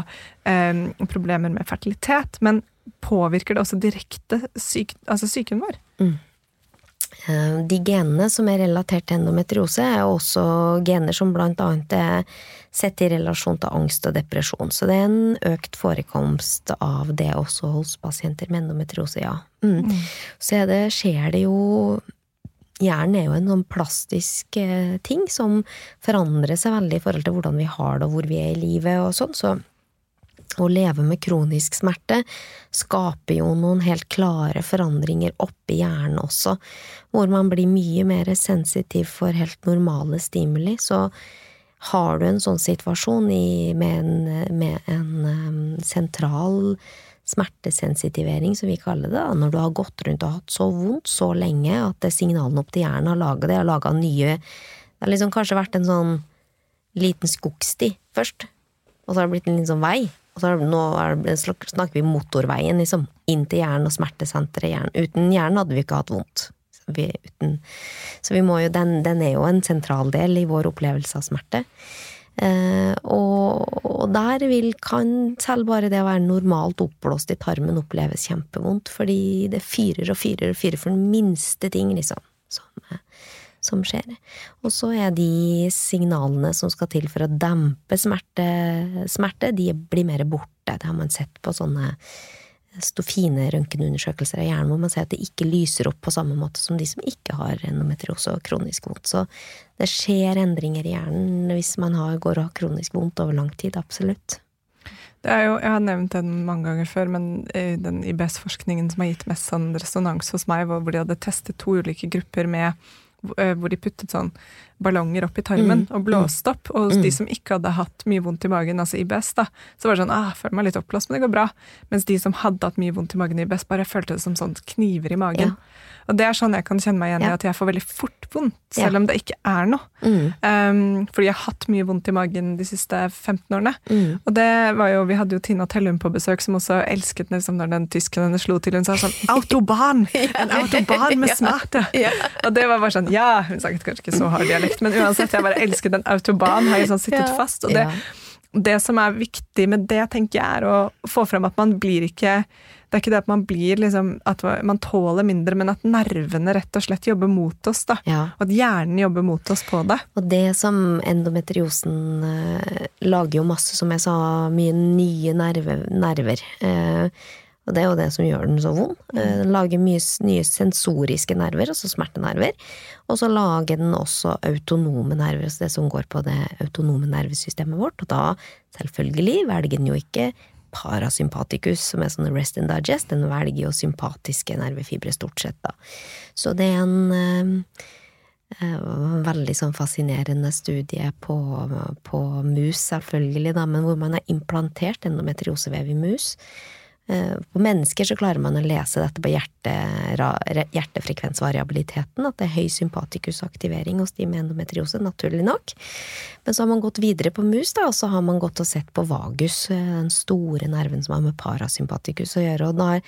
eh, problemer med fertilitet, men påvirker det også direkte syk, altså psyken vår? Mm. Eh, de genene som er relatert til endometriose, er også gener som blant annet er sett i relasjon til angst og depresjon. Så det er en økt forekomst av det også hos pasienter med endometriose, ja. Mm. Mm. Så det, skjer det jo Hjernen er jo en sånn plastisk eh, ting som forandrer seg veldig i forhold til hvordan vi har det og hvor vi er i livet og sånn. Så å leve med kronisk smerte skaper jo noen helt klare forandringer oppi hjernen også, hvor man blir mye mer sensitiv for helt normale stimuli. Så har du en sånn situasjon i, med en, med en sentral smertesensitivering, som vi kaller det, da, når du har gått rundt og hatt så vondt så lenge at signalene opp til hjernen har laga det, har laga nye Det har liksom kanskje vært en sånn liten skogsti først, og så har det blitt en liten sånn vei. Og så nå snakker vi motorveien, liksom. Inn til hjernen og smertesenteret hjernen. Uten hjernen hadde vi ikke hatt vondt. Så vi, uten, så jo, den, den, er jo en sentral del i vår opplevelse av smerte. Eh, og, og, der vil, kan selv bare det å være normalt oppblåst i tarmen oppleves kjempevondt, fordi det fyrer og fyrer og fyrer for den minste ting, liksom. Som, skjer. Og så er de signalene som skal til for å dempe smerte, smerte de blir mer borte. Det har man sett på sånne fine røntgenundersøkelser av hjernen hvor man ser at det ikke lyser opp på samme måte som de som ikke har endometriose og kronisk vondt. Så det skjer endringer i hjernen hvis man har, går og har kronisk vondt over lang tid. Absolutt. Det er jo, Jeg har nevnt den mange ganger før, men den IBS-forskningen som har gitt mest sånn resonans hos meg, hvor de hadde testet to ulike grupper med Eh, hvor de puttet sånn ballonger opp i tarmen mm. og blåste opp. Og hos mm. de som ikke hadde hatt mye vondt i magen, altså IBS, da, så var det sånn ah, 'føler meg litt oppblåst, men det går bra'. Mens de som hadde hatt mye vondt i magen i IBS, bare følte det som sånn kniver i magen. Ja. Og det er sånn jeg kan kjenne meg igjen i at jeg får veldig fort vondt, selv om det ikke er noe. Mm. Um, fordi jeg har hatt mye vondt i magen de siste 15 årene. Mm. Og det var jo, Vi hadde jo Tina Tellum på besøk, som også elsket liksom, når den tyskeren henne slo til. Hun sa sånn 'autobahn'! En autobahn med smerte! Og det var bare sånn Ja! Hun snakket kanskje ikke så hard dialekt, men uansett, jeg bare elsket den autobanen. Har sånn sittet fast. og det det som er viktig med det, tenker jeg, er å få frem at man blir ikke det er ikke det at man blir liksom, at man tåler mindre, men at nervene rett og slett jobber mot oss. da. Ja. Og at hjernen jobber mot oss på det. Og det som endometriosen eh, lager jo masse, som jeg sa, mye nye nerve, nerver. Eh, og det er jo det som gjør den så vond. Eh, den lager mye nye sensoriske nerver, altså smertenerver. Og så lager den også autonome nerver, altså det som går på det autonome nervesystemet vårt. Og da, selvfølgelig, velger den jo ikke parasympaticus, som er sånn rest and digest, den velger jo sympatiske nervefibre stort sett, da. Så det er en eh, eh, veldig sånn fascinerende studie på, på, mus, selvfølgelig, da, men hvor man har implantert endometriosevev i mus. Eh, på mennesker så klarer man å lese dette på hjerte, hjertefrekvensvariabiliteten, at det er høy sympatikusaktivering hos de med endometriose, naturlig nok. Men så har man gått videre på mus, da, og så har man gått og sett på vagus, eh, den store nerven som har med parasympatikus å gjøre. Og der,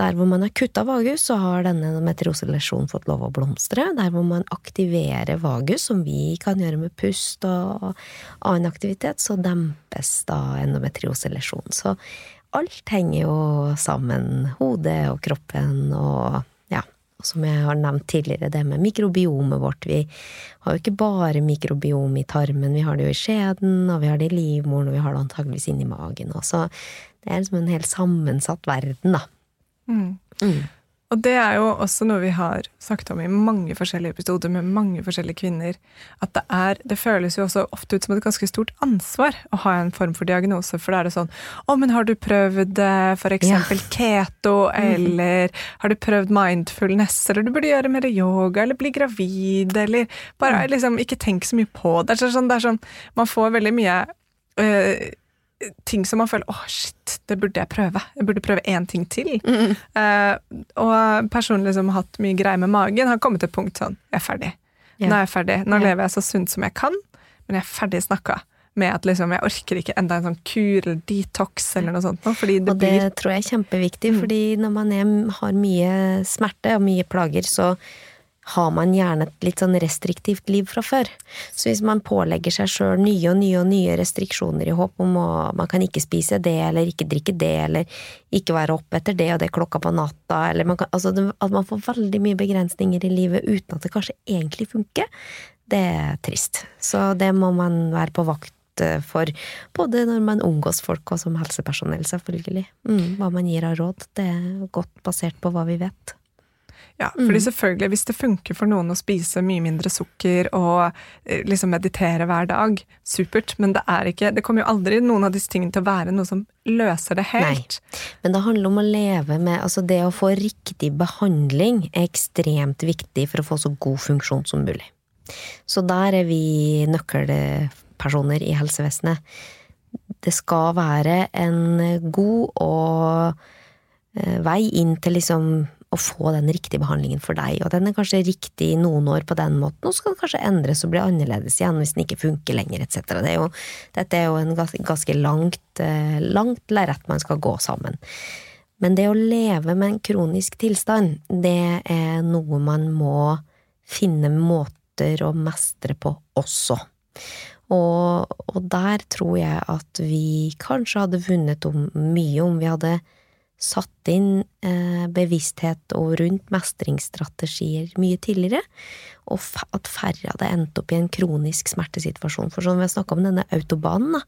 der hvor man har kutta vagus, så har denne endometrioselesjonen fått lov å blomstre. Der hvor man aktiverer vagus, som vi kan gjøre med pust og annen aktivitet, så dempes da endometrioselesjonen. Så alt henger jo sammen. Hodet og kroppen og ja. Som jeg har nevnt tidligere, det med mikrobiomet vårt. Vi har jo ikke bare mikrobiom i tarmen, vi har det jo i skjeden, og vi har det i livmoren, og vi har det antageligvis inni magen også. Det er liksom en helt sammensatt verden, da. Mm. Mm. Og det er jo også noe vi har snakket om i mange forskjellige episoder med mange forskjellige kvinner. At det er Det føles jo også ofte ut som et ganske stort ansvar å ha en form for diagnose. For da er det sånn Å, men har du prøvd f.eks. for eksempel ja. keto, mhm. eller har du prøvd mindfulness, eller du burde gjøre mer yoga, eller bli gravid, eller bare liksom ikke tenk så mye på det. Det er sånn, det er sånn Man får veldig mye øh, ting som man føler åh, shit, det burde jeg prøve. Jeg burde prøve én ting til. Mm. Uh, og personlig som har hatt mye greier med magen, har kommet til et punkt sånn Jeg er ferdig. Yeah. Nå er jeg ferdig. Nå yeah. lever jeg så sunt som jeg kan, men jeg er ferdig snakka. Med at liksom, jeg orker ikke enda en sånn kur eller detox eller noe sånt. Fordi det og det blir... tror jeg er kjempeviktig, mm. fordi når man er, har mye smerte og mye plager, så har man gjerne et litt sånn restriktivt liv fra før. Så hvis man pålegger seg sjøl nye og nye og nye restriksjoner i håp om at man kan ikke spise det, eller ikke drikke det, eller ikke være oppe etter det og det klokka på natta, eller man kan, altså at man får veldig mye begrensninger i livet uten at det kanskje egentlig funker, det er trist. Så det må man være på vakt eh, for, både når man omgås folk og som helsepersonell, selvfølgelig. Mm, hva man gir av råd, det er godt basert på hva vi vet. Ja, fordi mm. selvfølgelig, hvis det funker for noen å spise mye mindre sukker og eh, liksom meditere hver dag, supert, men det er ikke Det kommer jo aldri noen av disse tingene til å være noe som løser det helt. Nei, men det handler om å leve med Altså, det å få riktig behandling er ekstremt viktig for å få så god funksjon som mulig. Så der er vi nøkkelpersoner i helsevesenet. Det skal være en god og eh, vei inn til liksom å få den riktige behandlingen for deg, og den er kanskje riktig i noen år på den måten, og så kan den kanskje endres og bli annerledes igjen hvis den ikke funker lenger, etc. Det er jo, dette er jo en ganske langt, eh, langt lerret man skal gå sammen. Men det å leve med en kronisk tilstand, det er noe man må finne måter å mestre på også. Og, og der tror jeg at vi kanskje hadde vunnet om mye om vi hadde satt inn eh, bevissthet og rundt mestringsstrategier mye tidligere, og at færre hadde endt opp i en kronisk smertesituasjon. For som vi har snakka om denne autobanen, da,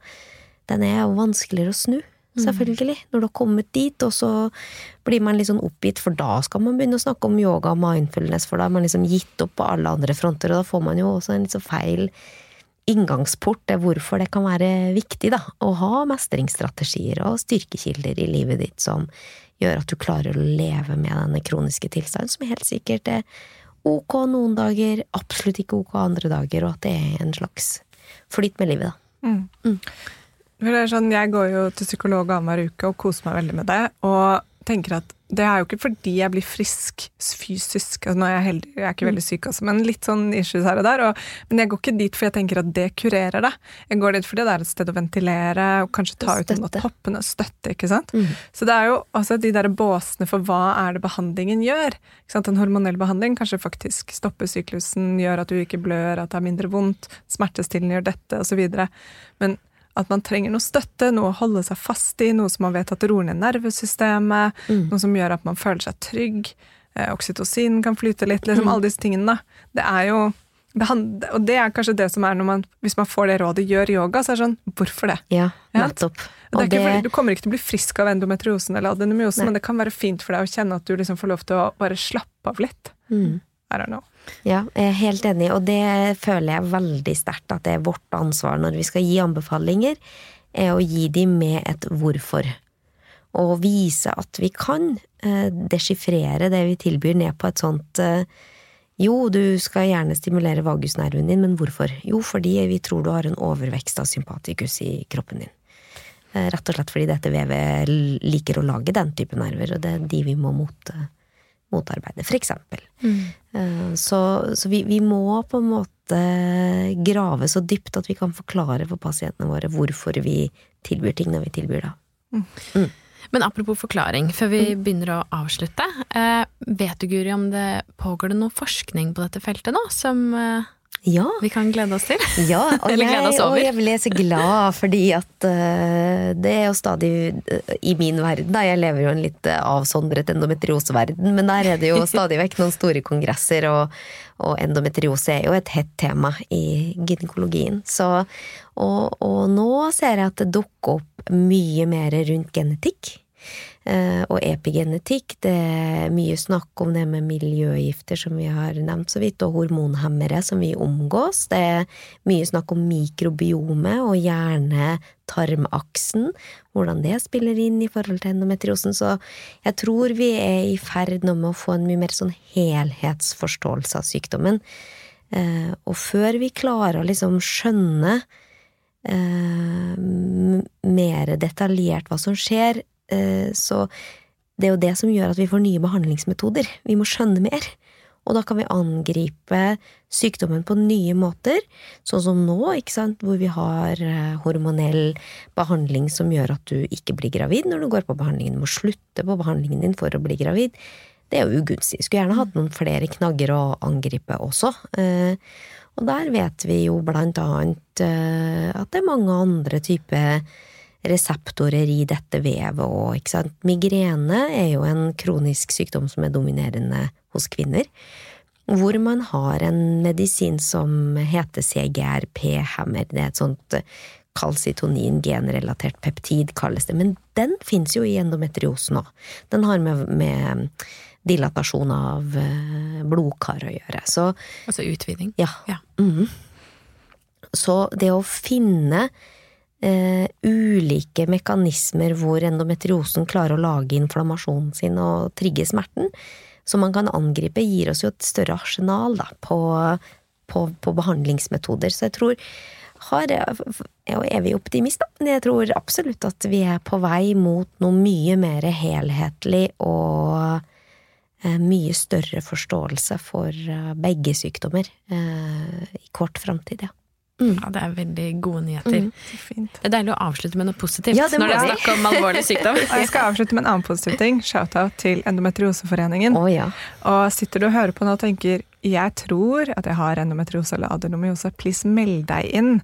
den er jo vanskeligere å snu. Mm. Selvfølgelig. Når du har kommet dit, og så blir man litt sånn oppgitt, for da skal man begynne å snakke om yoga og mindfulness, for da har man liksom gitt opp på alle andre fronter, og da får man jo også en litt så feil inngangsport til hvorfor det kan være viktig da, å ha mestringsstrategier og styrkekilder i livet ditt som gjør at du klarer å leve med denne kroniske tilstanden, som helt sikkert er ok noen dager, absolutt ikke ok andre dager, og at det er en slags flyt med livet, da. Mm. Mm. Sånn, jeg går jo til psykolog annenhver uke og koser meg veldig med det, og tenker at det er jo ikke fordi jeg blir frisk fysisk. Altså, nå er jeg heldig, jeg er ikke veldig syk, altså, men litt sånn issues her og der. Og, men jeg går ikke dit fordi jeg tenker at det kurerer det. Jeg går dit fordi det er et sted å ventilere og kanskje ta ut noen av toppene. Støtte, ikke sant. Mm. Så det er jo også de der båsene for hva er det behandlingen gjør. Ikke sant? En hormonell behandling kanskje faktisk stopper syklusen, gjør at du ikke blør, at det er mindre vondt, smertestillende gjør dette, osv. Men at man trenger noe støtte, noe å holde seg fast i, noe som man vet at roer ned nervesystemet, mm. noe som gjør at man føler seg trygg. Eh, oksytocin kan flyte litt, liksom mm. alle disse tingene. Det er jo det og det er kanskje det som er når man, hvis man får det rådet, gjør yoga, så er det sånn hvorfor det? Ja, nettopp. Det det... Fordi, du kommer ikke til å bli frisk av endometriosen eller adenomyosen, men det kan være fint for deg å kjenne at du liksom får lov til å bare slappe av litt. Mm. I don't know. Ja, jeg er helt enig, og det føler jeg veldig sterkt at det er vårt ansvar når vi skal gi anbefalinger, er å gi dem med et hvorfor. Og vise at vi kan desifrere deschiffrere det vi tilbyr, ned på et sånt eh, jo, du skal gjerne stimulere vagusnerven din, men hvorfor? Jo, fordi vi tror du har en overvekst av sympatikus i kroppen din. Eh, Rett og slett fordi dette vevet liker å lage den type nerver, og det er de vi må mot, motarbeide, for eksempel. Eh, Så, så vi, vi må på en måte grave så dypt at vi kan forklare for pasientene våre hvorfor vi tilbyr ting når vi tilbyr det. Men apropos forklaring, før vi begynner å avslutte. Eh, vet du, Guri, om det pågår det noe forskning på dette feltet nå, som eh, Ja, vi kan glede oss til? Ja, og jeg, og jeg ble så glad, fordi at uh, det er jo stadig uh, i min verden, da, jeg lever jo en litt eh, avsondret endometrioseverden, men der er det jo stadig vekk noen store kongresser, og, og endometriose er jo et hett tema i gynekologien. Så, og, og nå ser jeg at det dukker opp mye mer rundt genetikk. Eh, og epigenetikk, det er mye snakk om det med miljøgifter, som vi har nevnt så vidt, og hormonhemmere som vi omgås. Det er mye snakk om mikrobiome og hjerne-tarmaksen, hvordan det spiller inn i forhold til endometriosen. Så jeg tror vi er i ferd nå med å få en mye mer sånn helhetsforståelse av sykdommen. Eh, og før vi klarer å liksom skjønne eh, mer detaljert hva som skjer, så det er jo det som gjør at vi får nye behandlingsmetoder. Vi må skjønne mer. Og da kan vi angripe sykdommen på nye måter, sånn som nå, ikke sant, hvor vi har eh, hormonell behandling som gjør at du ikke blir gravid når du går på behandlingen. Du må slutte på behandlingen din for å bli gravid. Det er jo ugunstig. Skulle gjerne hatt noen flere knagger å angripe også. Eh, Og der vet vi jo blant annet eh, at det er mange andre typer reseptorer i dette vevet og, ikke sant. Migrene er jo en kronisk sykdom som er dominerende hos kvinner. Hvor man har en medisin som heter CGRP-hammer. Det er et sånt eh, kalsitonin genrelatert peptid, kalles det. Men den fins jo i endometriosen òg. Den har med, med dilatasjon av eh, blodkar å gjøre. Så Altså utviding. ja. Ja. Mhm. Så det å finne eh, ulike mekanismer hvor endometriosen klarer å lage inflammasjonen sin og trigge smerten, som man kan angripe, gir oss jo et større arsenal da, på, på, på behandlingsmetoder. Så jeg tror har, jeg er vi optimist, da, men jeg tror absolutt at vi er på vei mot noe mye mer helhetlig og eh, mye større forståelse for eh, begge sykdommer eh, i kort framtid, ja. Ja, det er veldig gode nyheter. Mm. Det er deilig å avslutte med noe positivt Ja, det når det er snakk om alvorlig sykdom. Og jeg skal avslutte med en annen positiv ting. Shout-out til Endometrioseforeningen. Oh, ja. Og sitter du og hører på nå og tenker jeg tror at jeg har endometriose eller adenomyose, please meld deg inn.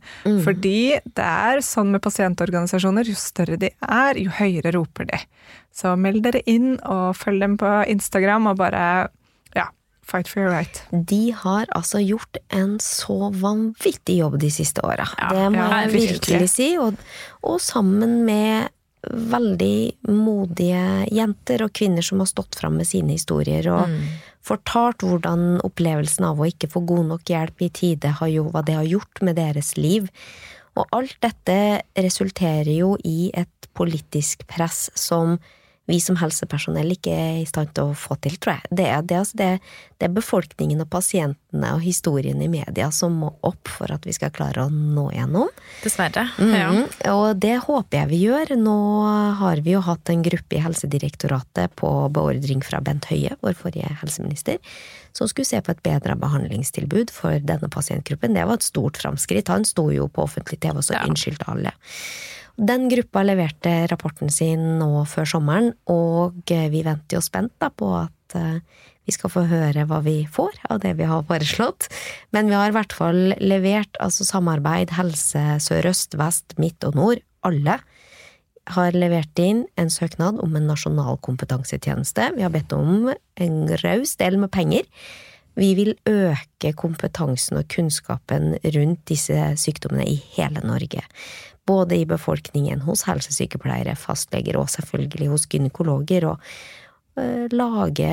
Fordi det er sånn med pasientorganisasjoner, jo større de er, jo høyere roper de. Så meld dere inn, og følg dem på Instagram, og bare fight for your right. De har altså gjort en så vanvittig jobb de siste åra. Ja, det må ja, jeg virkelig. si. Og, og sammen med veldig modige jenter og kvinner som har stått fram med sine historier og fortalt hvordan opplevelsen av å ikke få god nok hjelp i tide, har jo, hva det har gjort med deres liv. Og alt dette resulterer jo i et politisk press som vi som helsepersonell ikke er i stand til å få til, tror jeg. Det er, det, altså det, det er befolkningen og pasientene og historien i media som må opp for at vi skal klare å nå gjennom. Dessverre. Ja. Mhm. Og det håper jeg vi gjør. Nå har vi jo hatt en gruppe i Helsedirektoratet på beordring fra Bent Høie, vår forrige helseminister, som skulle se på et bedre behandlingstilbud for denne pasientgruppen. Det var et stort framskritt. Han sto jo på offentlig TV og så Ja. unnskyldte alle. Den gruppa leverte rapporten sin nå før sommeren, og eh, vi venter jo spent da på at eh, vi skal få høre hva vi får av det vi har foreslått. Men vi har i hvert fall levert altså samarbeid Helse Sør-Øst, Vest, Midt og Nord. Alle har levert inn en søknad om en nasjonal kompetansetjeneste. Vi har bedt om en raus del med penger. Vi vil øke kompetansen og kunnskapen rundt disse sykdommene i hele Norge. Både i befolkningen, hos helsesykepleiere, fastleger og selvfølgelig hos gynekologer. og eh, lage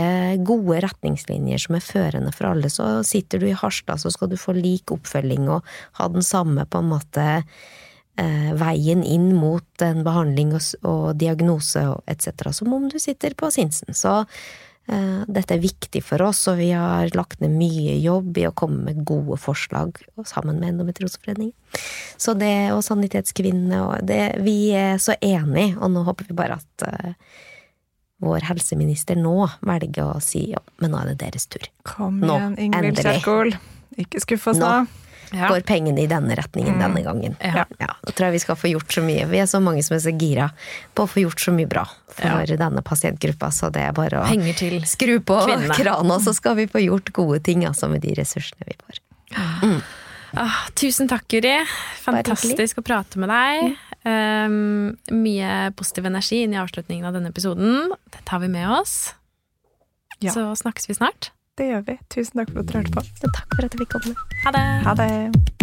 gode retningslinjer som er førende for alle. Så sitter du i Harstad, så skal du få lik oppfølging og ha den samme på en måte eh, veien inn mot en behandling og, og diagnose etc. som om du sitter på Sinsen. Så Dette er viktig for oss, og vi har lagt ned mye jobb i å komme med gode forslag sammen med Endometrioseforeningen. Så det, og Sanitetskvinnene, og det Vi er så enige, og nå håper vi bare at uh, vår helseminister nå velger å si ja, men nå er det deres tur. Kom igjen, Ingvild. Kjerkol. Ikke skuff oss nå. Nå. Går pengene i denne retningen denne gangen. Ja. Ja, da tror jeg vi skal få gjort så mye. Vi er så mange som er så gira på å få gjort så mye bra for denne pasientgruppa, så det er bare å til skru på kvinnene. krana, så skal vi få gjort gode ting altså, med de ressursene vi får. Ah, tusen takk, Guri. Fantastisk å prate med deg. Um, mye positiv energi inn i avslutningen av denne episoden. Det tar vi med oss. Ja. Så snakkes vi snart. Det gjør vi. Tusen takk for at du hørte på. Takk for at jeg fikk komme. Ha det! Ha det.